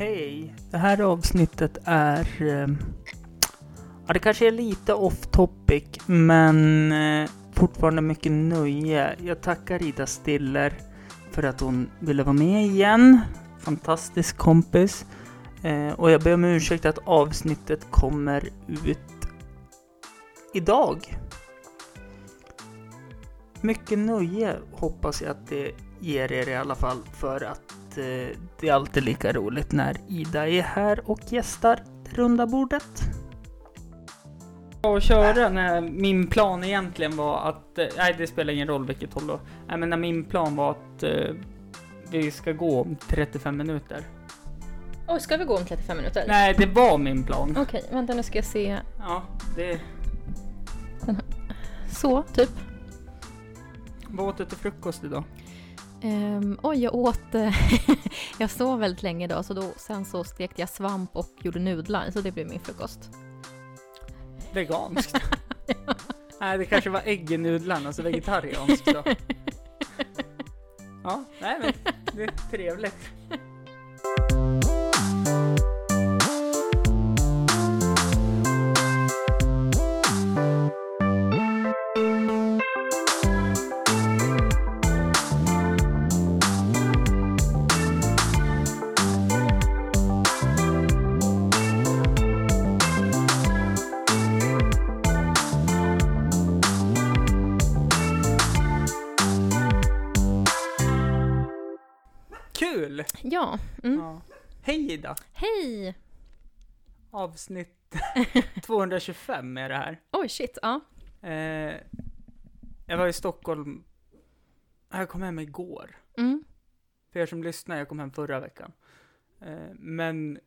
Hej! Det här avsnittet är... Ehm, ja, det kanske är lite off topic, men eh, fortfarande mycket nöje. Jag tackar Ida Stiller för att hon ville vara med igen. Fantastisk kompis. Eh, och jag ber om ursäkt att avsnittet kommer ut idag. Mycket nöje hoppas jag att det ger er i alla fall för att eh, det är alltid lika roligt när Ida är här och gästar det runda bordet. Och köra när min plan egentligen var att, eh, nej det spelar ingen roll vilket håll då. Nej men när min plan var att eh, vi ska gå om 35 minuter. Oj, ska vi gå om 35 minuter? Nej, det var min plan. Okej, vänta nu ska jag se. Ja, det... Så, typ. Vad åt du till frukost idag? Um, oj, jag åt... eh, jag sov väldigt länge idag, så då, sen så stekte jag svamp och gjorde nudlar, så det blev min frukost. Veganskt? Nej, det kanske var ägg i nudlarna, alltså vegetarianskt då. Ja, nej men det är trevligt. Hej Ida! hej! Avsnitt 225 är det här. Oj, shit, ja. Eh, jag var i Stockholm, jag kom hem igår. Mm. För er som lyssnar, jag kom hem förra veckan. Eh, men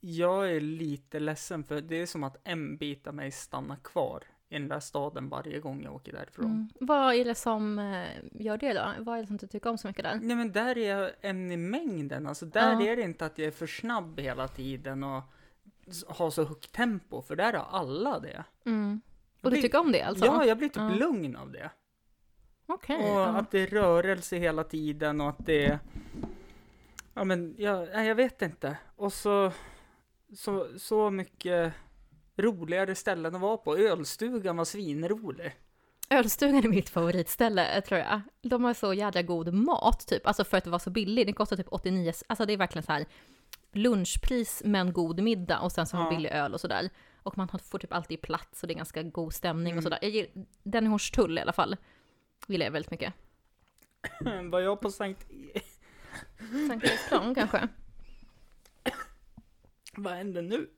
jag är lite ledsen för det är som att en bit av mig stannar kvar i den där staden varje gång jag åker därifrån. Mm. Vad är det som eh, gör det då? Vad är det som du tycker om så mycket där? Nej men där är jag en i mängden, alltså där Ja. är det inte att jag är för snabb hela tiden och har så högt tempo, för där har alla det. Mm. Och du blir- tycker om det alltså? Ja, jag blir typ Ja. lugn av det. Okej. Och ja. att det är rörelse hela tiden och att det är... Ja men, jag, jag vet inte. Och så, så, så mycket roligare ställen att vara på. Ölstugan var svinrolig. Ölstugan är mitt favoritställe, tror jag. De har så jävla god mat, typ. Alltså för att det var så billigt. Det kostar typ 89, alltså det är verkligen så här lunchpris men god middag och sen så har Ja. billig öl och sådär. Och man har- får typ alltid plats och det är ganska god stämning Mm. och sådär. Jag ger, den i Hornstull i alla fall gillar jag väldigt mycket. var jag på Sankt... Sankt Eriksplan kanske? Vad händer nu?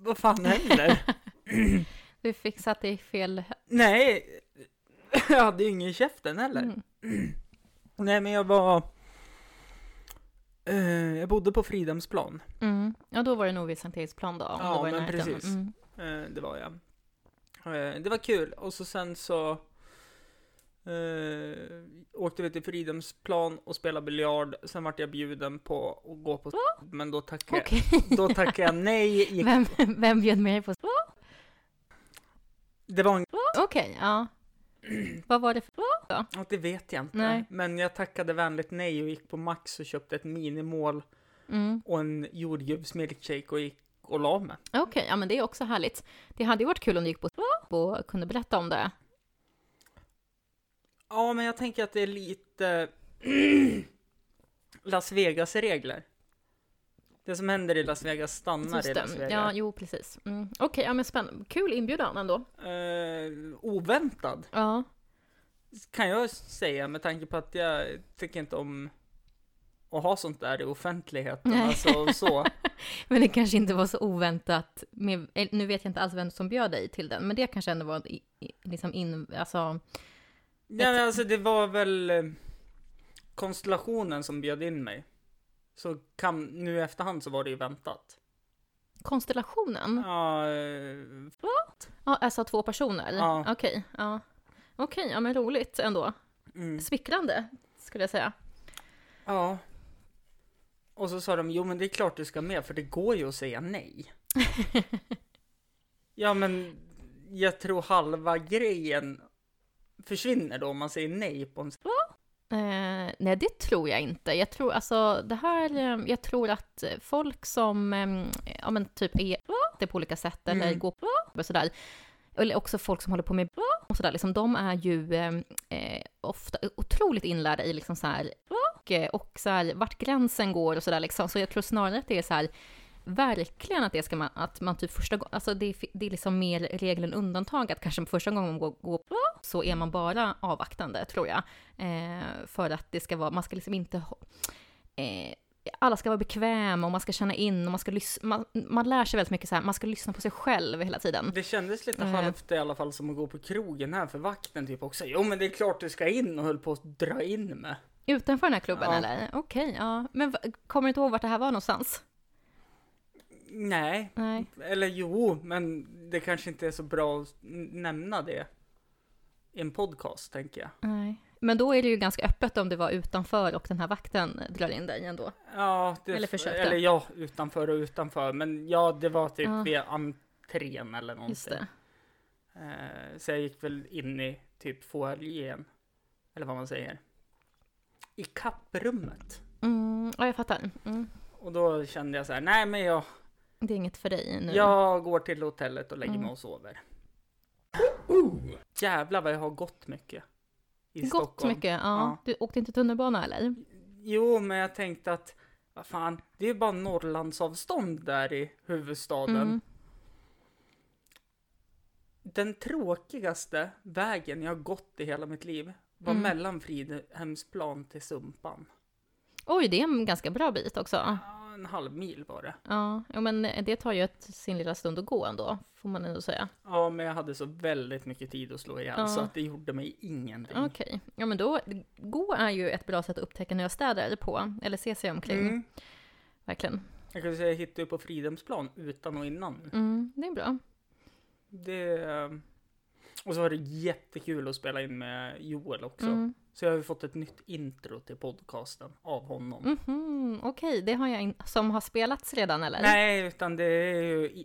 Vad fan händer? Du fick satt i fel... Nej, jag hade ju ingen i käften heller. Mm. Nej men jag var... Eh, jag bodde på Fridhemsplan. Mm. Ja, då var det nog vid Sankt Eriksplan då. Ja, men närheten. precis. Mm. Eh, det var jag. Eh, det var kul. Och så sen så eh, åkte vi till Fridhemsplan och spelade biljard. Sen vart jag bjuden på att gå på men då tackade, jag, då tackade jag nej. Gick, Vem, vem bjöd med dig på... det var en, Okej, ja. Vad var det för... ja, det vet jag inte. Nej. Men jag tackade vänligt nej och gick på Max och köpte ett minimål Mm. och en jordgubbsmilkshake och gick och la mig. Okej, ja men det är också härligt. Det hade ju varit kul om du gick på och kunde berätta om det. Ja, men jag tänker att det är lite Las Vegas-regler. Det som händer i Las Vegas stannar Just i. Las Vegas. Ja, jo precis. Mm. Okej, ja men spännande. Kul inbjudan ändå. Eh, oväntad, Ja. kan jag säga, med tanke på att jag tycker inte om att ha sånt där i offentligheten. Nej. Alltså, så. Men det kanske inte var så oväntat. Med, eh, nu vet jag inte alls vem som bjöd dig till den, men det kanske ändå var liksom in, alltså, Ja, men alltså det var väl eh, konstellationen som bjöd in mig. Så kan, nu i efterhand så var det ju väntat. konstellationen. Ja, eh, Ja, alltså två personer. Ja. Okej, ja. Okej, ja men roligt ändå. mm. Smickrande, skulle jag säga. Ja. Och så sa de, jo men det är klart du ska med, för det går ju att säga nej. ja men, jag tror halva grejen försvinner då om man säger nej på en... Eh, nej, det tror jag inte. Jag tror alltså det här, eh, jag tror att folk som, eh, ja men typ är det på olika sätt eller Mm. går och sådär, eller också folk som håller på med och sådär, liksom, de är ju eh, eh, ofta otroligt inlärda i liksom så här, och, eh, och så här, vart gränsen går och sådär liksom. Så jag tror snarare att det är så här, verkligen att det ska man, att man typ första gången, alltså det, det är liksom mer regel än undantag, att kanske första gången man går, går så är man bara avvaktande, tror jag. Eh, för att det ska vara, man ska liksom inte ha, eh, alla ska vara bekväma och man ska känna in och man ska lyssna, man, man lär sig väldigt mycket så här, man ska lyssna på sig själv hela tiden. Det kändes lite Eh. halvt i alla fall som att gå på krogen här för vakten typ också. Jo men det är klart du ska in och höll på att dra in med. Utanför den här klubben Ja. eller? Okej, ja. Men kommer du inte ihåg vart det här var någonstans? Nej, Nej. eller jo, men det kanske inte är så bra att nämna det i en podcast tänker jag. Nej. Men då är det ju ganska öppet om det var utanför och den här vakten drar in dig ändå. Ja, det, Eller försökte. eller ja, utanför och utanför. Men ja, det var typ Ja. vid entrén eller någonting. Just det. Eh, så jag gick väl in i typ foajén. Eller vad man säger. I kapprummet. Mm, ja, jag fattar. Mm. Och då kände jag så här, nej men jag, Det är inget för dig nu. jag går till hotellet och lägger Mm. mig och sover. Jävlar vad jag har gått mycket. I Gott Stockholm. mycket, ja. Ja. Du åkte inte tunnelbana eller? Jo, men jag tänkte att, vad fan, det är ju bara Norrlandsavstånd där i huvudstaden. Mm. Den tråkigaste vägen jag har gått i hela mitt liv var Mm. mellan Fridhemsplan till Sumpan. Oj, det är en ganska bra bit också. En halv mil var det. Ja, ja men det tar ju ett, sin lilla stund att gå ändå, får man ändå säga. Ja, men jag hade så väldigt mycket tid att slå ihjäl Ja. så att det gjorde mig ingenting. Okej, ja men då, gå är ju ett bra sätt att upptäcka nya städer på, eller se sig omkring, Mm. verkligen. Jag kan säga jag hittade ju på Fridhemsplan utan och innan. Mm, det är bra. Det... Och så var det jättekul att spela in med Joel också. Mm. Så jag har ju fått ett nytt intro till podcasten av honom. Mhm, Okej, det har jag som har spelats redan eller? Nej, utan det är ju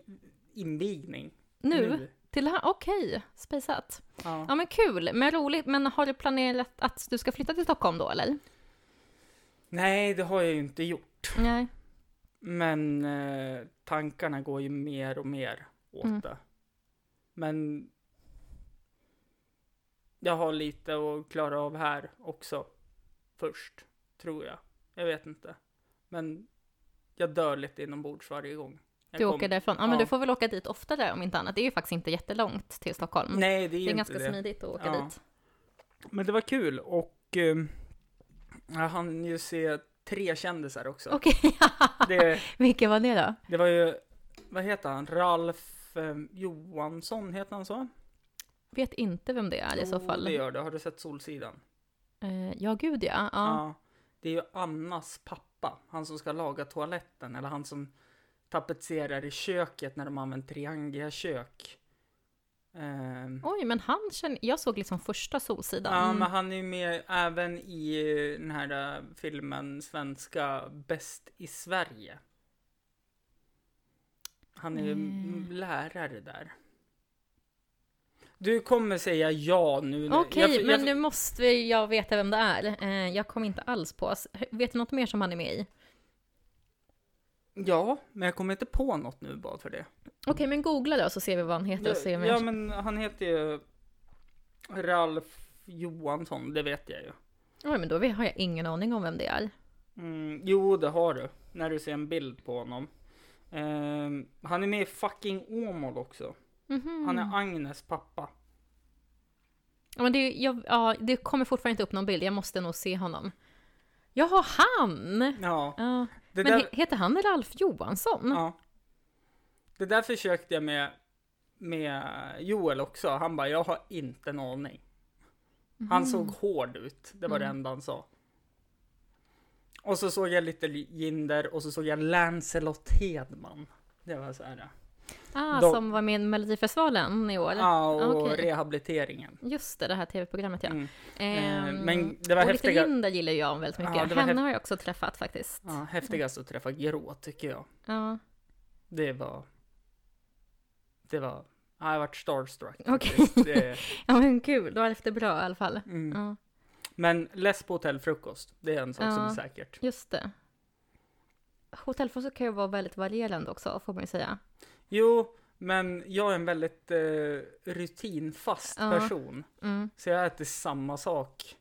invigning. Nu? Till det här? Okej, spejsat. Ja. Ja men kul, men roligt. Men har du planerat att du ska flytta till Stockholm då eller? Nej, det har jag ju inte gjort. Nej. Men eh, tankarna går ju mer och mer åt Mm. det. Men jag har lite att klara av här också. Först, tror jag. Jag vet inte. Men jag dör lite inombords varje gång. Jag Du kom- åker därifrån. Ja, men Ja. du får väl åka dit oftare om inte annat. Det är ju faktiskt inte jättelångt till Stockholm. Nej, det är det är ganska det. smidigt att åka Ja. dit. Men det var kul och eh, jag hann ju se tre kändisar också. Okej, Det, vilka var det då? det var ju, vad heter han, Ralf eh, Johansson, heter han så? Vet inte vem det är i så Jo, fall. det gör det. Har du sett Solsidan? Eh, ja, gud ja. ja. Det är ju Annas pappa, han som ska laga toaletten, eller han som tapetserar i köket när de använder triangelkök. Ehm, Oj, men han känner... Jag såg liksom första Solsidan. Ja, men han är ju med även i eh, den här eh, filmen Svenska Bäst i Sverige. Han är ju Mm. lärare där. Du kommer säga ja nu. Okej, jag- men nu måste jag veta vem det är. Eh, jag kom inte alls på. Vet du något mer som han är med i? Ja, men jag kommer inte på något nu bara för det. Okej, men googla då så ser vi vad han heter och ser Ja, ja, jag... men han heter ju Ralf Johansson, det vet jag ju. Oj, men då har jag ingen aning om vem det är. Mm, jo, det har du. När du ser en bild på honom. Ehm, han är med i fucking Åmål också. Mhm. Han är Agnes pappa. Ja, men det, jag, ja, det kommer fortfarande inte upp någon bild, jag måste nog se honom. Jaha, han! Ja, Ja. Men där, he, heter han Ralf Johansson? ja. Det där försökte jag med, med Joel också. Han bara, jag har inte en aning. Han såg hård ut, det var det enda han sa. Och så såg jag lite Jinder och så såg jag Lancelot Hedman. Det var så här. Ah, De- som var med i Melodifestivalen i år? Ja, och okej. rehabiliteringen. Just det, det här tv-programmet ja. Mm. Ehm, men det var och häftiga- lite Linda gillar jag väldigt mycket. Ja, Henne häft- har jag också träffat faktiskt. Ja, häftigast att träffa Grå tycker jag. Ja. Det var... Det var... Ja, jag varit starstruck. Okej. faktiskt. Det, ja, men kul, då är det bra i alla fall. mm. Ja. Men less på hotellfrukost, det är en sak som Ja. är säkert. Just det. Hotellfrukost kan ju vara väldigt varierande också, får man ju säga. Jo, men jag är en väldigt eh, rutinfast Ja. person. Mm. Så jag äter samma sak.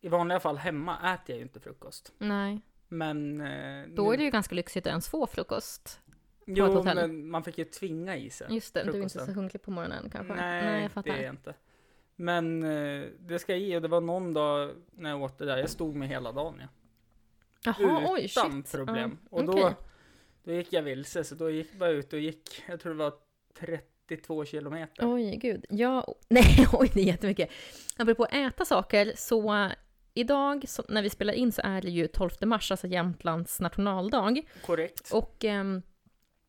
I vanliga fall hemma äter jag ju inte frukost. Nej. Men... Eh, Då är det ju ganska lyxigt att ens få frukost. ett Jo, hotell. men man fick ju tvinga i sig. Just det, du är inte så frukosten. hungrig på morgonen kanske? Nej, jag det fattar. är jag inte. Men eh, det ska jag ge, och det var någon dag när jag åt det där, jag stod med hela dagen ja. Jaha, oj, Utan shit. problem. Ja, Och då, okej. Då gick jag vilse, så då gick jag ute och gick, jag tror det var 32 kilometer. Oj, gud. Ja, nej, oj, det är jättemycket. Apropå att äta saker, så eh, idag så, när vi spelar in så är det ju 12 mars, alltså Jämtlands nationaldag. Korrekt. Och ehm,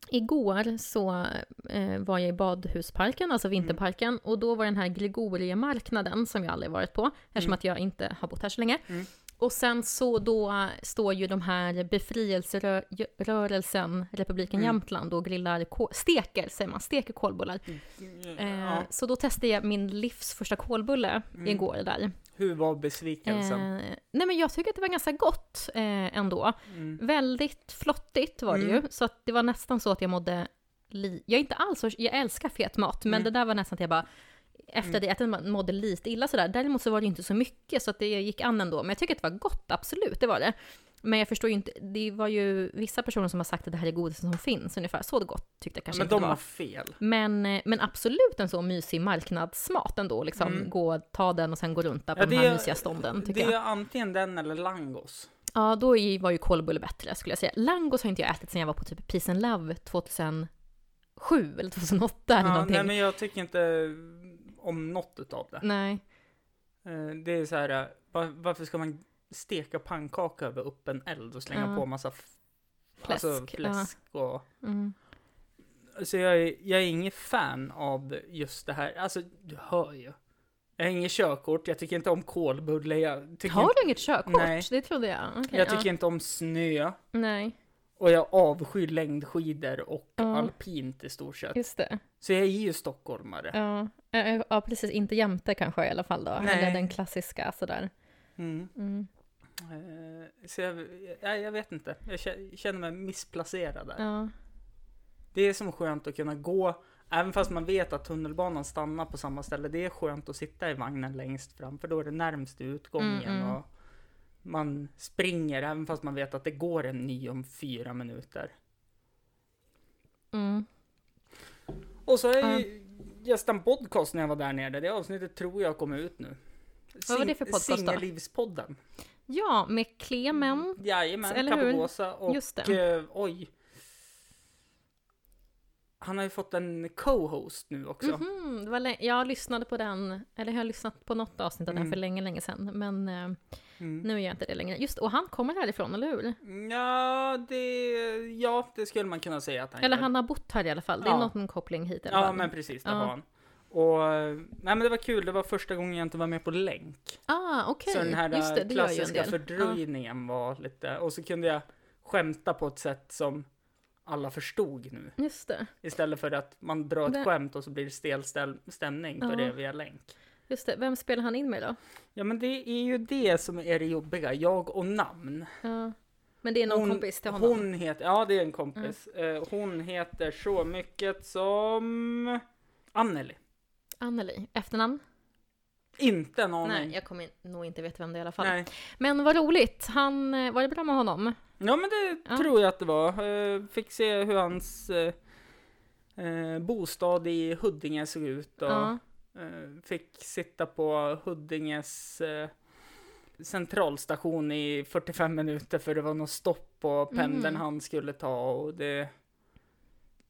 igår så eh, var jag i badhusparken, alltså vinterparken, och då var den här Gregoriemarknaden som jag aldrig varit på, eftersom Mm. att jag inte har bott här så länge. Mm. Och sen så då står ju de här befrielserörelsen Republiken Mm. Jämtland och grillar, steker säger man, steker kolbullar. Eh, Ja. Så då testade jag min livs första kolbulle Mm. igår där. Hur var besvikelsen? Eh, nej men jag tycker att det var ganska gott eh, ändå. Mm. Väldigt flottigt var det ju, Mm. så att det var nästan så att jag mådde li- Jag är inte alls så, jag älskar fet mat, men Mm. det där var nästan att jag bara efter Mm. det att jag mådde lite illa sådär. Däremot så var det inte så mycket, så att det gick an ändå. Men jag tycker att det var gott, absolut, det var det. Men jag förstår ju inte, det var ju vissa personer som har sagt att det här är godis som finns ungefär. Så gott tyckte jag kanske Men de har var. fel. Men, eh, men absolut en så mysig marknadsmat ändå, liksom Mm. gå, ta den och sen gå runt där på Ja, de här är- mysiga stånden, tycker Det jag. är antingen den eller langos. Ja, då var ju kolbulle bättre skulle jag säga. Langos har inte jag ätit sedan jag var på typ Peace and Love 2007 eller 2008 eller Ja, någonting. nej, men jag tycker inte om något utav det. Nej. Eh, Det är så här, eh, var, varför ska man steka pannkaka över öppen eld och slänga Ja. på massa Fläsk, Alltså fläsk och... Mm. Så jag är, jag är ingen fan av just det här. Alltså, du hör ju. Jag har inget körkort, jag tycker inte om kolbulle, jag tycker, Har inte, du inget körkort? Nej. Det trodde jag. Okej, jag ja. tycker inte om snö. Nej, Och jag avskyr längdskidor och Ja. alpint i stort sett. just det. Så jag är ju stockholmare. Ja. Ja, precis. Inte jämte kanske i alla fall då. Nej. Eller den klassiska sådär. Mm. Mm. Eh, Så jag, jag, jag vet inte, jag kä- känner mig missplacerad där. Ja. Det är som skönt att kunna gå, även fast man vet att tunnelbanan stannar på samma ställe. Det är skönt att sitta i vagnen längst fram, för då är det närmst utgången. Mm, mm. Och man springer, även fast man vet att det går en ny om fyra minuter. Mm. Och så är Ja. ju gästen podcast när jag var där nere. Det avsnittet tror jag kommer ut nu. Vad var det för podcast? Singellivspodden. ja, med Clement. Jajamän, Eller och Just det. eh, oj. Han har ju fått en co-host nu också. Var lä- jag lyssnade på den, eller jag har lyssnat på något avsnitt av den Mm. för länge, länge sedan. Men eh, Mm. nu är jag inte det längre. Just och han kommer härifrån, eller hur? Ja, det, ja, det skulle man kunna säga att han Eller gör. han har bott här i alla fall. Det är Ja. någon koppling hit Ja, men precis, det Ja. har han. Och, nej men det var kul, det var första gången jag inte var med på länk. Ah, okej. Så den här Just det, det gör klassiska fördröjningen var lite, och så kunde jag skämta på ett sätt som alla förstod nu. Just det. Istället för att man drar ett Det- skämt och så blir det stel stämning för Ja. det via länk. Just det. Vem spelar han in med då? Ja men det är ju det som är det jobbiga, jag och namn. Ja. Men det är någon Hon- kompis till honom? Hon heter, ja det är en kompis. Eh, hon heter så mycket som Anneli. Anneli. Efternamn? Inte en aning. Nej, jag kommer nog inte veta vem det är i alla fall. Nej. Men vad roligt. Han, eh, var det bra med honom? Ja men det Ja. tror jag att det var. Eh, fick se hur hans eh, bostad i Huddinge såg ut och Ja. Eh, fick sitta på Huddinges eh, centralstation i 45 minuter för det var något stopp på pendeln Mhm. han skulle ta och det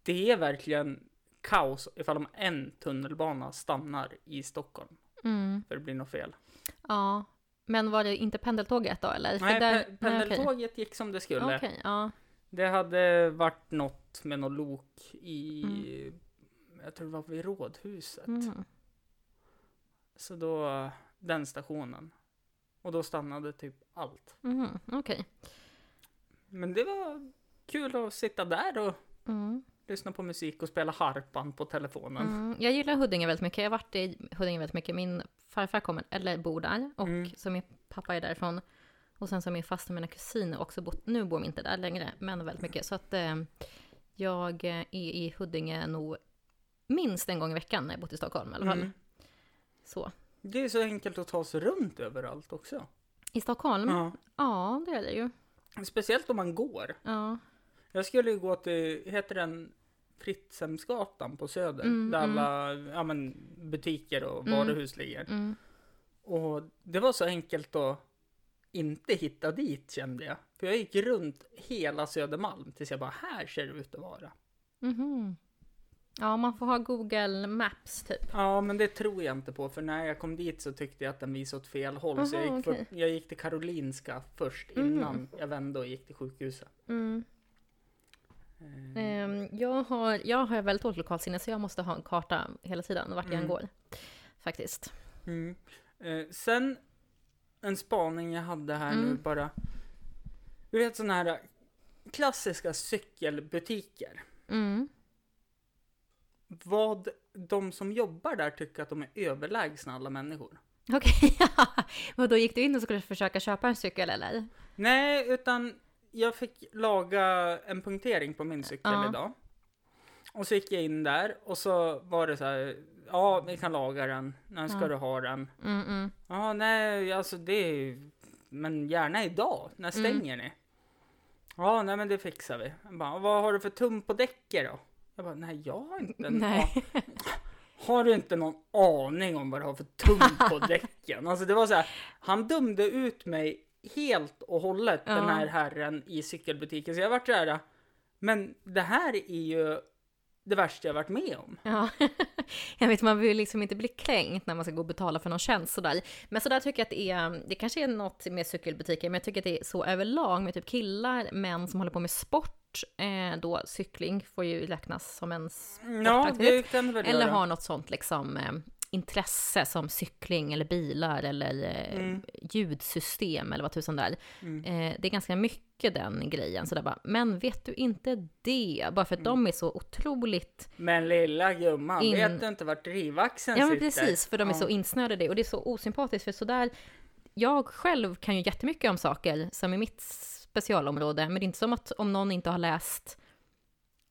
det är verkligen kaos ifall om en tunnelbana stannar i Stockholm Mm. för det blir något fel. Ja. Men var det inte pendeltåget då eller? Nej, där- pe- nej, okej. pendeltåget gick som det skulle. Okej, ja. Det hade varit något med något lok i, Mm. jag tror det var vid Rådhuset. Mm. Så då, den stationen. Och då stannade typ allt. Mm. Okej. Men det var kul att sitta där och Mm. lyssna på musik och spela harpan på telefonen. Mm. Jag gillar Huddinge väldigt mycket. Jag har varit i Huddinge väldigt mycket. Min farfar kommer, eller bor där, och Mm. så min pappa är därifrån. Och sen så har min faster och mina kusiner också bott, nu bor de inte där längre, men väldigt mycket. Så att eh, jag är i Huddinge nog minst en gång i veckan när jag bott i Stockholm i alla fall. Mm. Så. Det är så enkelt att ta sig runt överallt också. I Stockholm? Ja. Ja. det är det ju. Speciellt om man går. Ja. Jag skulle ju gå till, heter den Fritzemsgatan på Söder? Mm, där mm. alla ja, men, butiker och Mm. varuhus ligger. Mm. Och det var så enkelt att inte hitta dit kände jag. För jag gick runt hela Södermalm tills jag bara, här ser det ut att vara. Mhm. Ja, man får ha Google Maps typ. Ja, men det tror jag inte på, för när jag kom dit så tyckte jag att den visade åt fel håll. så jag Aha, gick, för, okej. jag gick till Karolinska först innan jag vände och gick till sjukhuset. Mm. Ehm, jag, har, jag har väldigt dåligt lokalsinne så jag måste ha en karta hela tiden vart jag än Mm. går. Faktiskt. Mm. Eh, sen en spaning jag hade här nu Mm. bara. Du vet sådana här klassiska cykelbutiker. Mm. Vad de som jobbar där tycker att de är överlägsna alla människor. Okej, och då gick du in och skulle försöka köpa en cykel eller? Nej, utan jag fick laga en punktering på min cykel Ja. idag. Och så gick jag in där och så var det så här. Ja, vi kan laga den. När ska Ja. du ha den? Mm, mm. Ja, nej, alltså det är ju- Men gärna idag. När Mm. stänger ni? Ja, nej men det fixar vi. Bara, vad har du för tum på däcket då? Jag bara, nej jag har inte en Nej. Har du inte någon aning om vad du har för tum på däcken? Alltså det var så här, han dömde ut mig helt och hållet, Ja. den här herren i cykelbutiken. Så jag vart så här, men det här är ju det värsta jag varit med om. Ja, jag vet man vill liksom inte bli kränkt när man ska gå och betala för någon tjänst sådär. Men sådär tycker jag att det är, det kanske är något med cykelbutiker, men jag tycker att det är så överlag med typ killar, män som håller på med sport, eh, då cykling får ju räknas som en Ja, sportaktivitet. väl Eller har något sånt liksom eh, intresse som cykling eller bilar eller eh, Mm. ljudsystem eller vad tusan det är. Mm. Eh, det är ganska mycket den grejen. Så där bara, men vet du inte det? Bara för att Mm. de är så otroligt Men lilla gumman, In- vet du inte vart drivaxeln Ja men sitter? precis, för de är Ja. så insnöade i det. Och det är så osympatiskt, för sådär... Jag själv kan ju jättemycket om saker som är mitt specialområde, men det är inte som att om någon inte har läst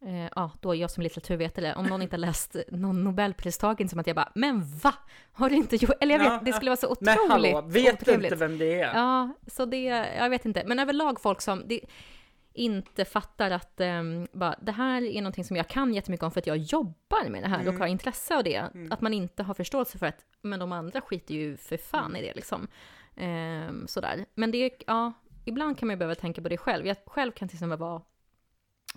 Eh, ja, då är jag som litteraturvetare, om någon inte har läst någon nobelpristagare, som att jag bara, men va? Har du inte gjort? Eller jag Ja, vet, det skulle vara så Men otroligt hallå, vet du inte vem det är? Ja, så det, jag vet inte. Men överlag folk som det, inte fattar att ehm, bara, det här är någonting som jag kan jättemycket om för att jag jobbar med det här Mm. och har intresse av det. Mm. Att man inte har förståelse för att, men de andra skiter ju för fan i det liksom. Ehm, sådär. Men det, är- ja, ibland kan man ju behöva tänka på det själv. Jag själv kan till exempel vara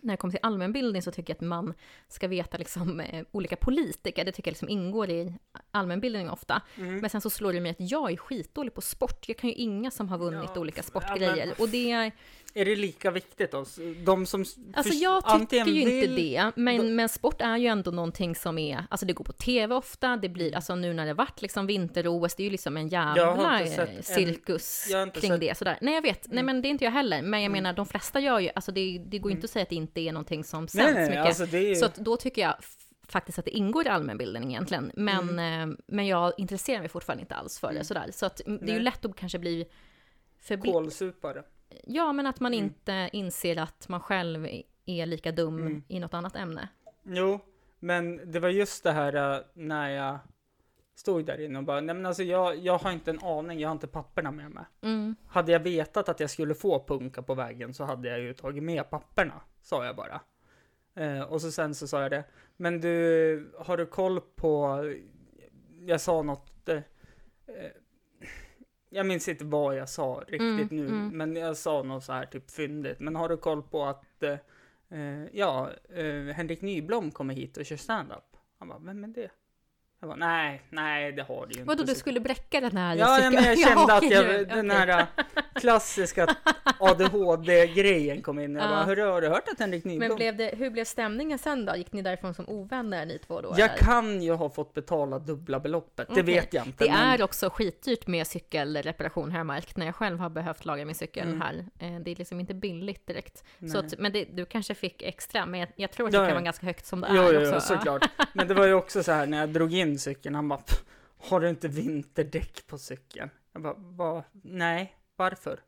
när det kommer till allmänbildning så tycker jag att man ska veta liksom, eh, olika politiker, det tycker jag liksom ingår i allmänbildning ofta. Mm. Men sen så slår det mig att jag är skitdålig på sport. Jag kan ju inga som har vunnit Ja, olika ja, sportgrejer. men- Och det är, Är det lika viktigt då? De som alltså jag tycker ju inte det. Men, men sport är ju ändå någonting som är, alltså det går på tv ofta, det Mm. blir, alltså nu när det varit liksom vinter-OS, det är ju liksom en jävla en- cirkus inte kring sett- det sådär. Nej jag vet, nej Mm. men det är inte jag heller. Men jag Mm. menar de flesta gör ju, alltså det, det går ju inte att säga att det inte är någonting som sänds nej, mycket. alltså det. Så då tycker jag faktiskt att det ingår i allmänbildning egentligen. Men, Mm. eh, men jag intresserar mig fortfarande inte alls för det sådär. Så att mm, det är ju lätt att kanske bli för bli- Kolsupare. Ja, men att man Mm. inte inser att man själv är lika dum Mm. i något annat ämne. Jo, men det var just det här äh, när jag stod där inne och bara, nej men alltså jag, jag har inte en aning, jag har inte papperna med mig. Mm. Hade jag vetat att jag skulle få punka på vägen så hade jag ju tagit med papperna, sa jag bara. Eh, och så sen så sa jag det, men du, har du koll på, jag sa något, eh, eh, jag minns inte vad jag sa riktigt Mm, nu, mm. men jag sa något så här typ fyndigt. Men har du koll på att, eh, eh, ja, eh, Henrik Nyblom kommer hit och kör stand-up? Han bara, vem är det? Jag bara, nej, nej det har du ju inte. Vadå, du skulle bräcka den här Ja, ja, cykeln? men jag kände att okej, jag, den här äh, klassiska ADHD-grejen kom in. Jag Ja. bara, hörru, har du hört att Henrik Men Nyblom... blev det, hur blev stämningen sen då? Gick ni därifrån som ovänner ni två då? Jag eller? kan ju ha fått betala dubbla beloppet, det Okej. vet jag inte. Det men... är också skitdyrt med cykelreparation jag märkt när jag själv har behövt laga min cykel Mm. här. Eh, Det är liksom inte billigt direkt. Nej. Så att, men det, du kanske fick extra, men jag, jag tror att Ja, det kan ja. vara ganska högt som det Jo, är jo, också. jo, såklart. Men det var ju också så här när jag drog in cykeln, han bara, "Pff, har du inte vinterdäck på cykeln? Jag bara, va? nej, varför?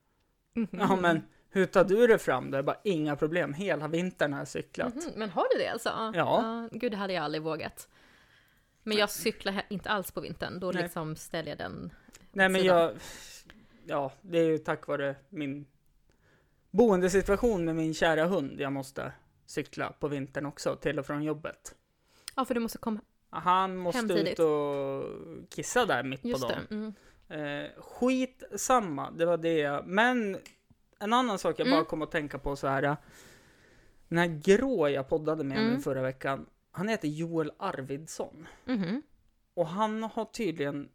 Mhm. Ja, men hur tar du det fram då? Jag bara, inga problem, hela vintern har jag cyklat. Mhm, Men har du det alltså? Ja. Gud, det hade jag aldrig vågat. Men jag cyklar inte alls på vintern. Då Nej. liksom ställer jag den Nej, men sidan. jag, ja, det är ju tack vare min boendesituation med min kära hund jag måste cykla på vintern också, till och från jobbet. Ja, för du måste komma... Han måste Hemtidigt. ut och kissa där mitt Just på dagen. Mm. Eh, skit samma, det var det jag... Men en annan sak jag bara Mm. kom att tänka på så här. Den här grå jag poddade med Mm. förra veckan, han heter Joel Arvidsson. Mhm. Och han har tydligen,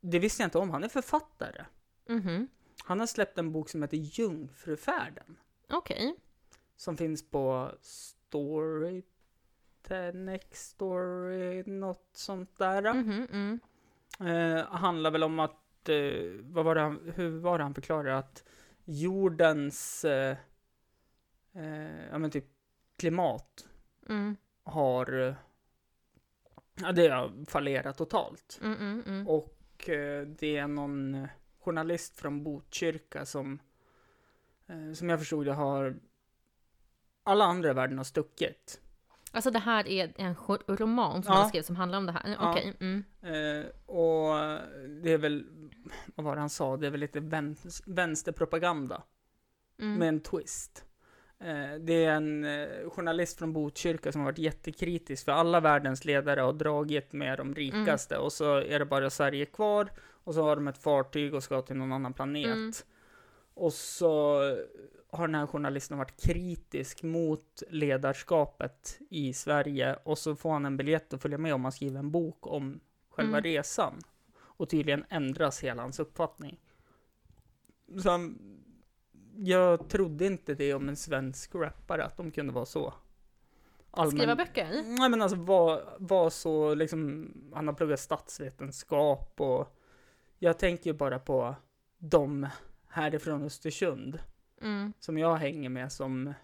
det visste jag inte om, han är författare. Mhm. Han har släppt en bok som heter Jungfrufärden. Okej. Som finns på Story, Next Story, något sånt där. Mhm, mm. Eh, handlar väl om att, eh, vad var det han, hur var det han förklarade att jordens, eh, eh, ja men typ klimat Mm. har, eh, ja det har fallerat totalt. Mm, mm, mm. Och eh, det är någon eh, journalist från Botkyrka som, eh, som jag förstod det har, alla andra i världen har stuckit. Alltså det här är en roman som Ja. han skrev som handlar om det här? Ja. Okej. Mm. Eh, och det är väl, vad var det han sa, det är väl lite vänster, vänsterpropaganda Mm. med en twist. Eh, det är en eh, journalist från Botkyrka som har varit jättekritisk för alla världens ledare har dragit med de rikaste och så är det bara Sverige kvar och så har de ett fartyg och ska till någon annan planet. Och så har den här journalisten varit kritisk mot ledarskapet i Sverige och så får han en biljett att följa med om han skriver en bok om själva Mm. resan. Och tydligen ändras hela hans uppfattning. Så han, jag trodde inte det om en svensk rappare, att de kunde vara så. allmän- Skriva böcker? Nej men alltså var, var så liksom, han har pluggat statsvetenskap och jag tänker bara på de härifrån Östersund Mm. som jag hänger med som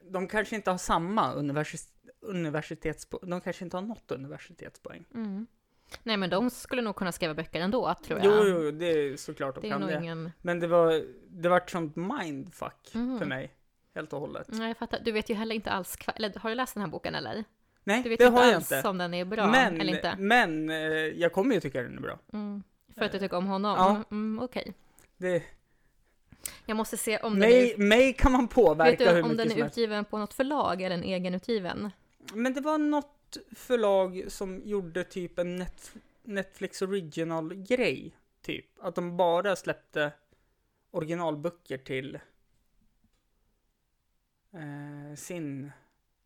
de kanske inte har samma universi- universitetspoäng, de kanske inte har nått universitetspoäng. Mm. Nej, men de skulle nog kunna skriva böcker ändå, tror Jo, jag. jo, det är såklart de det kan det. ingen... Men det var, det var ett sånt mindfuck Mhm. för mig, helt och hållet. Nej, jag fattar. Du vet ju heller inte alls... Eller har du läst den här boken eller? Nej, Du vet det inte har jag alls inte. om den är bra men, eller inte? men eh, jag kommer ju tycka den är bra. Mm. För att du tycker om honom? Ja. Mm, mm, Okej. Det, Jag måste se om den mig, är... mig kan man påverka Vet du hur om den är utgiven på något förlag eller en egenutgiven? Men det var något förlag som gjorde typ en Netf- Netflix original-grej. Typ. Att de bara släppte originalböcker till eh, sin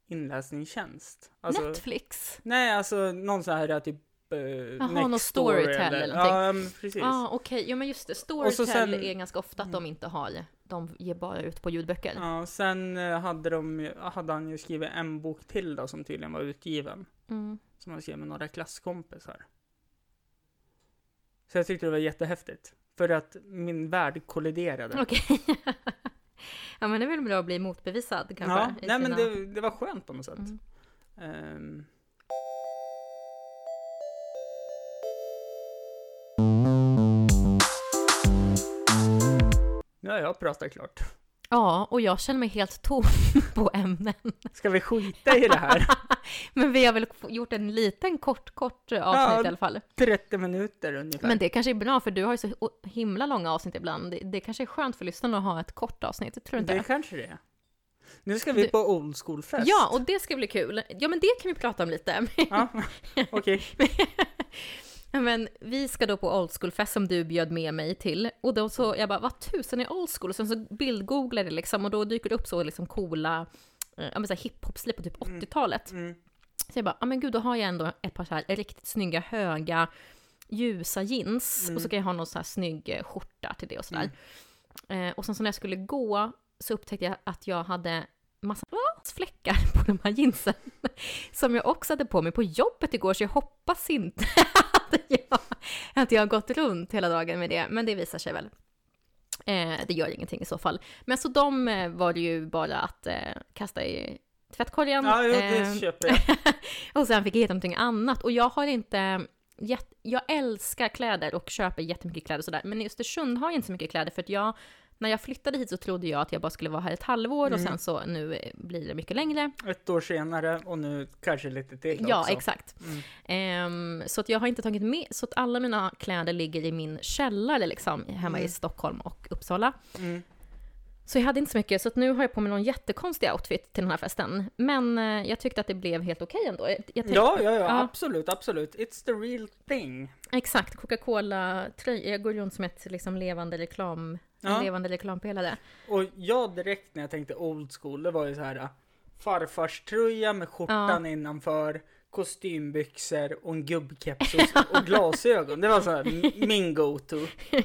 inläsningstjänst. Alltså, Netflix? nej, alltså någon sån här typ eh, Jaha, Nextory någon Storytel eller Ja, men precis. Ja, ah, okej. Ja, men just det. så Storytel sen- är ganska ofta att de inte har... De ger bara ut på ljudböcker. Ja, sen eh, hade, de, hade han ju skrivit en bok till då som tydligen var utgiven. Mm. Som han skrev med några klasskompisar. Så jag tyckte det var jättehäftigt. För att min värld kolliderade. Okej. ja, men det är väl bra att bli motbevisad kanske? ja, nej men sina- det, det var skönt på något sätt. Mm. Ehm. Nu har jag pratat klart. Ja, och jag känner mig helt tom på ämnen. Ska vi skita i det här? Men vi har väl gjort en liten kort, kort avsnitt Ja. i alla fall. 30 minuter ungefär. Men det kanske är bra, för du har ju så himla långa avsnitt ibland. Det, det kanske är skönt för lyssnarna att ha ett kort avsnitt, tror du inte? det kanske det är. Nu ska vi Du- på old school fest. Ja, och det ska bli kul. Ja, men det kan vi prata om lite. Ja, okej. Ja, Men vi ska då på old school-fest som du bjöd med mig till. Och då så, jag bara, vad tusen är old school? Och sen så bildgooglade jag liksom och då dyker det upp så liksom coola, eh, ja men så här hiphop-stil på typ 80-talet. Mm. Så jag bara, ja men gud, då har jag ändå ett par så här riktigt snygga, höga, ljusa jeans. Mm. Och så kan jag ha någon så här snygg eh, skjorta till det och sådär. Eh, och sen så när jag skulle gå så upptäckte jag att jag hade massa fläckar på de här jeansen. Som jag också hade på mig på jobbet igår, så jag hoppas inte jag, att jag har gått runt hela dagen med det. Men det visar sig väl. Eh, det gör ingenting i så fall. Men så de eh, var det ju bara att eh, kasta i tvättkorgen. Ja, jo, det Eh, köper jag. och sen fick jag hitta någonting annat. Och jag har inte... jätt- Jag älskar kläder och köper jättemycket kläder och sådär. Men i Östersund har jag inte så mycket kläder för att jag... När jag flyttade hit så trodde jag att jag bara skulle vara här ett halvår och Mm. sen så nu eh, blir det mycket längre. Ett år senare och nu kanske lite till Ja, också. exakt. Mm. Ehm, så att jag har inte tagit med, så att alla mina kläder ligger i min källare liksom, hemma i Mm. Stockholm och Uppsala. Mm. Så jag hade inte så mycket, så att nu har jag på mig någon jättekonstig outfit till den här festen. Men eh, jag tyckte att det blev helt okej ändå. Tänkte, Ja, ja, ja, Ja. absolut, absolut. It's the real thing. Exakt, Coca-Cola-tröja. Jag går runt som ett liksom, levande reklam, en Ja. levande reklampelare. Och jag direkt när jag tänkte old school, det var ju så här äh, farfars tröja med skjortan innanför, kostymbyxor och en gubbkeps och, och glasögon. Det var så här min go-to.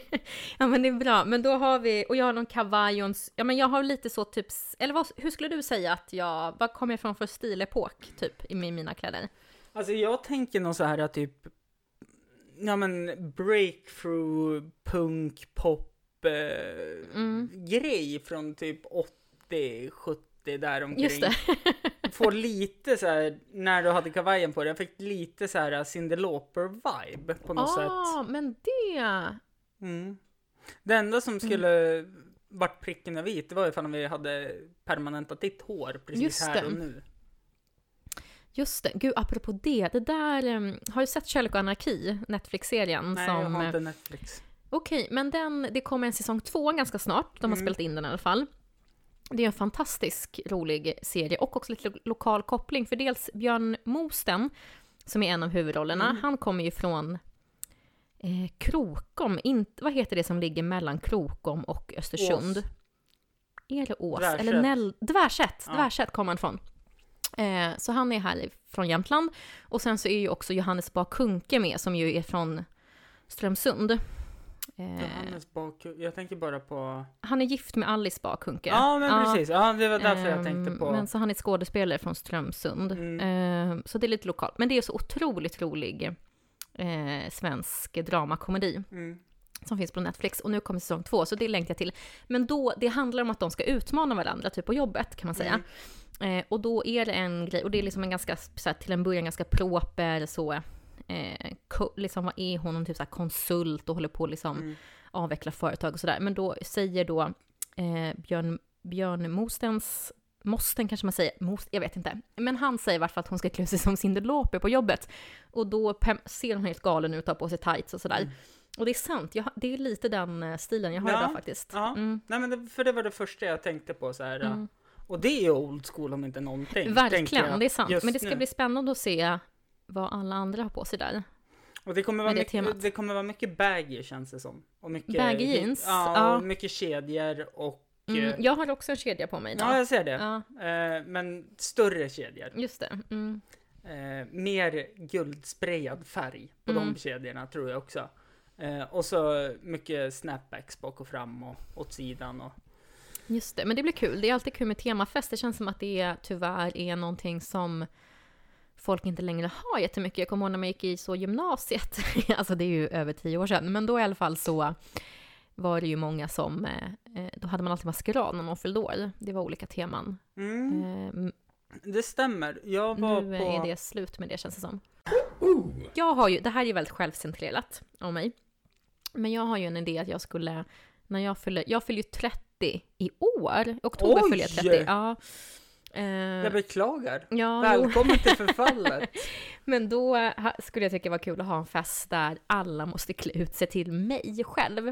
Ja men det är bra, men då har vi, och jag har någon kavaj och en, ja men jag har lite så typ, eller vad, hur skulle du säga att jag, vad kommer jag från för stilepok typ i min- mina kläder? Alltså jag tänker nog så här äh, typ, ja men breakthrough, punk, pop eh, Mm. grej från typ 80, 70 där omkring. Just det. Får lite så här, när du hade kavajen på dig, jag fick lite så här Cyndi Lauper-vibe på något sätt. ah, men det, Mm. Det enda som skulle varit pricken över vit, det var ifall vi hade permanentat ditt hår precis Just här det. och nu. just det, gud apropå det, det där, em, har du sett Kärlek och anarki, Netflix-serien? Nej, som, jag har eh, inte Netflix. Okej, men den, det kommer en säsong två ganska snart. De har Mm. spelat in den i alla fall. Det är en fantastisk rolig serie och också lite lo- lokal koppling. För dels Björn Mosten, som är en av huvudrollerna, Mm. han kommer ju från eh, Krokom. Inte, vad heter det som ligger mellan Krokom och Östersund? Ås. Är det Ås? Dvärsätt. Eller Näll... Dvärsätt! Ja. Dvärsätt kommer han från. Eh, så han är här från Jämtland. Och sen så är ju också Johannes Bah Kuhnke med, som ju är från Strömsund. Eh, Johannes bak... Jag tänker bara på... han är gift med Alice Bah Kuhnke. Ja, men precis. Ja, det var därför jag Ehm, tänkte på... Men så han är skådespelare från Strömsund. Mm. Ehm, så det är lite lokalt. Men det är så otroligt rolig eh, svensk dramakomedi Mm. som finns på Netflix. Och nu kommer säsong två, så det längtar jag till. Men då, det handlar om att de ska utmana varandra, typ på jobbet kan man säga. Mm. Eh, och då är det en grej, och det är liksom en ganska, så här, till en början ganska proper så, eh, liksom vad är hon, Hon typ så konsult och håller på liksom Mm. avveckla företag och sådär. Men då säger då eh, Björn, Björn Mostens, Mosten kanske man säger, Most, jag vet inte. Men han säger i fall att hon ska klä sig som Cyndi Lauper på jobbet. Och då ser hon helt galen ut, tar på sig tights och sådär. Mm. Och det är sant, jag, har- det är lite den eh, stilen jag har Ja, idag faktiskt. Ja, Mm. nej men det, för det var det första jag tänkte på så här. Mm. Och det är old school om inte någonting. Verkligen, det är sant. Men det ska nu. bli spännande att se vad alla andra har på sig där. Och det kommer, vara det mycket, temat. det kommer vara mycket baggy känns det som. Och mycket, Baggy jeans, Ja, ja. och mycket kedjor och... Mm. eh, Jag har också en kedja på mig idag. Ja, jag ser det. Ja, Eh, men större kedjor. just det. Mm. Eh, mer guldsprayad färg på Mm. de kedjorna tror jag också. Eh, och så mycket snapbacks bak och fram och åt sidan. Och, Just det, men det blir kul. Det är alltid kul med temafest. Det känns som att det tyvärr är någonting som folk inte längre har jättemycket. Jag kommer ihåg när man gick i så gymnasiet, alltså det är ju över tio år sedan, men då i alla fall så var det ju många som, eh, eh, då hade man alltid maskerad när någon fyllde år. Det var olika teman. mm, Eh, det stämmer. Jag var nu på... är det slut med det känns det som. Jag har ju, det här är ju väldigt självcentrerat av mig. Men jag har ju en idé att jag skulle, när jag fyller, jag fyller ju 30 i år. Oktober Oj! fyller jag 30. Ja. Eh, Jag beklagar. ja. Välkommen till förfallet. Men då skulle jag tycka det var kul att ha en fest där alla måste klä ut sig till mig själv.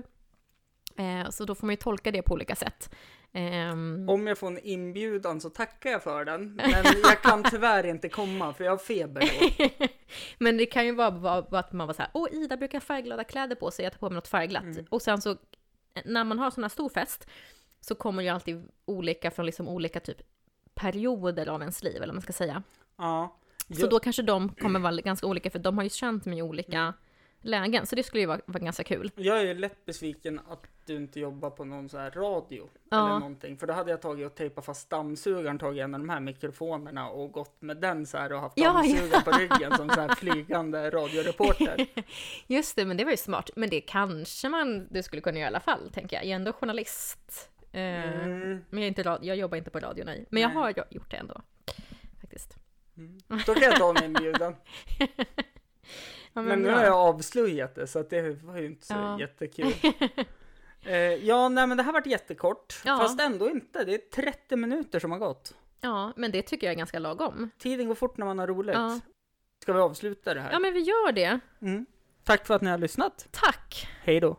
Eh, så då får man ju tolka det på olika sätt. Ehm, Om jag får en inbjudan så tackar jag för den. Men jag kan tyvärr inte komma för jag har feber då. Men det kan ju vara att man var så här, åh Ida brukar färgglada kläder på sig, jag tar på mig något färgglatt. Mm. Och sen så, när man har sån här stor fest, så kommer ju alltid olika från liksom olika typ perioder av ens liv, eller vad man ska säga. Ja. Så då kanske de kommer vara ganska olika, för de har ju känt mig i olika lägen. Så det skulle ju vara, vara ganska kul. Jag är ju lätt besviken att du inte jobbar på någon så här radio Ja. eller någonting. För då hade jag tagit och tejpat fast dammsugaren, tagit en av de här mikrofonerna och gått med den så här och haft Ja, dammsugaren på ryggen som så här flygande radioreporter. Just det, men det var ju smart. Men det kanske man du skulle kunna göra i alla fall, tänker jag. Jag är ändå journalist. Eh, Mm. Men jag, är inte rad- jag jobbar inte på radio, nej. Men jag Nej. har gjort det ändå. faktiskt. Mm. Då kan jag ta en inbjudan. Ja, Men nu bra. har jag avslöjat det så att det var ju inte så Ja. jättekul. Eh, ja, nej men det här varit jättekort. Ja. Fast ändå inte. Det är 30 minuter som har gått. Ja, men det tycker jag är ganska lagom. Tiden går fort när man har roligt. Ja. Ska vi avsluta det här? Ja, men vi gör det. Mm. Tack för att ni har lyssnat. Tack! Hej då.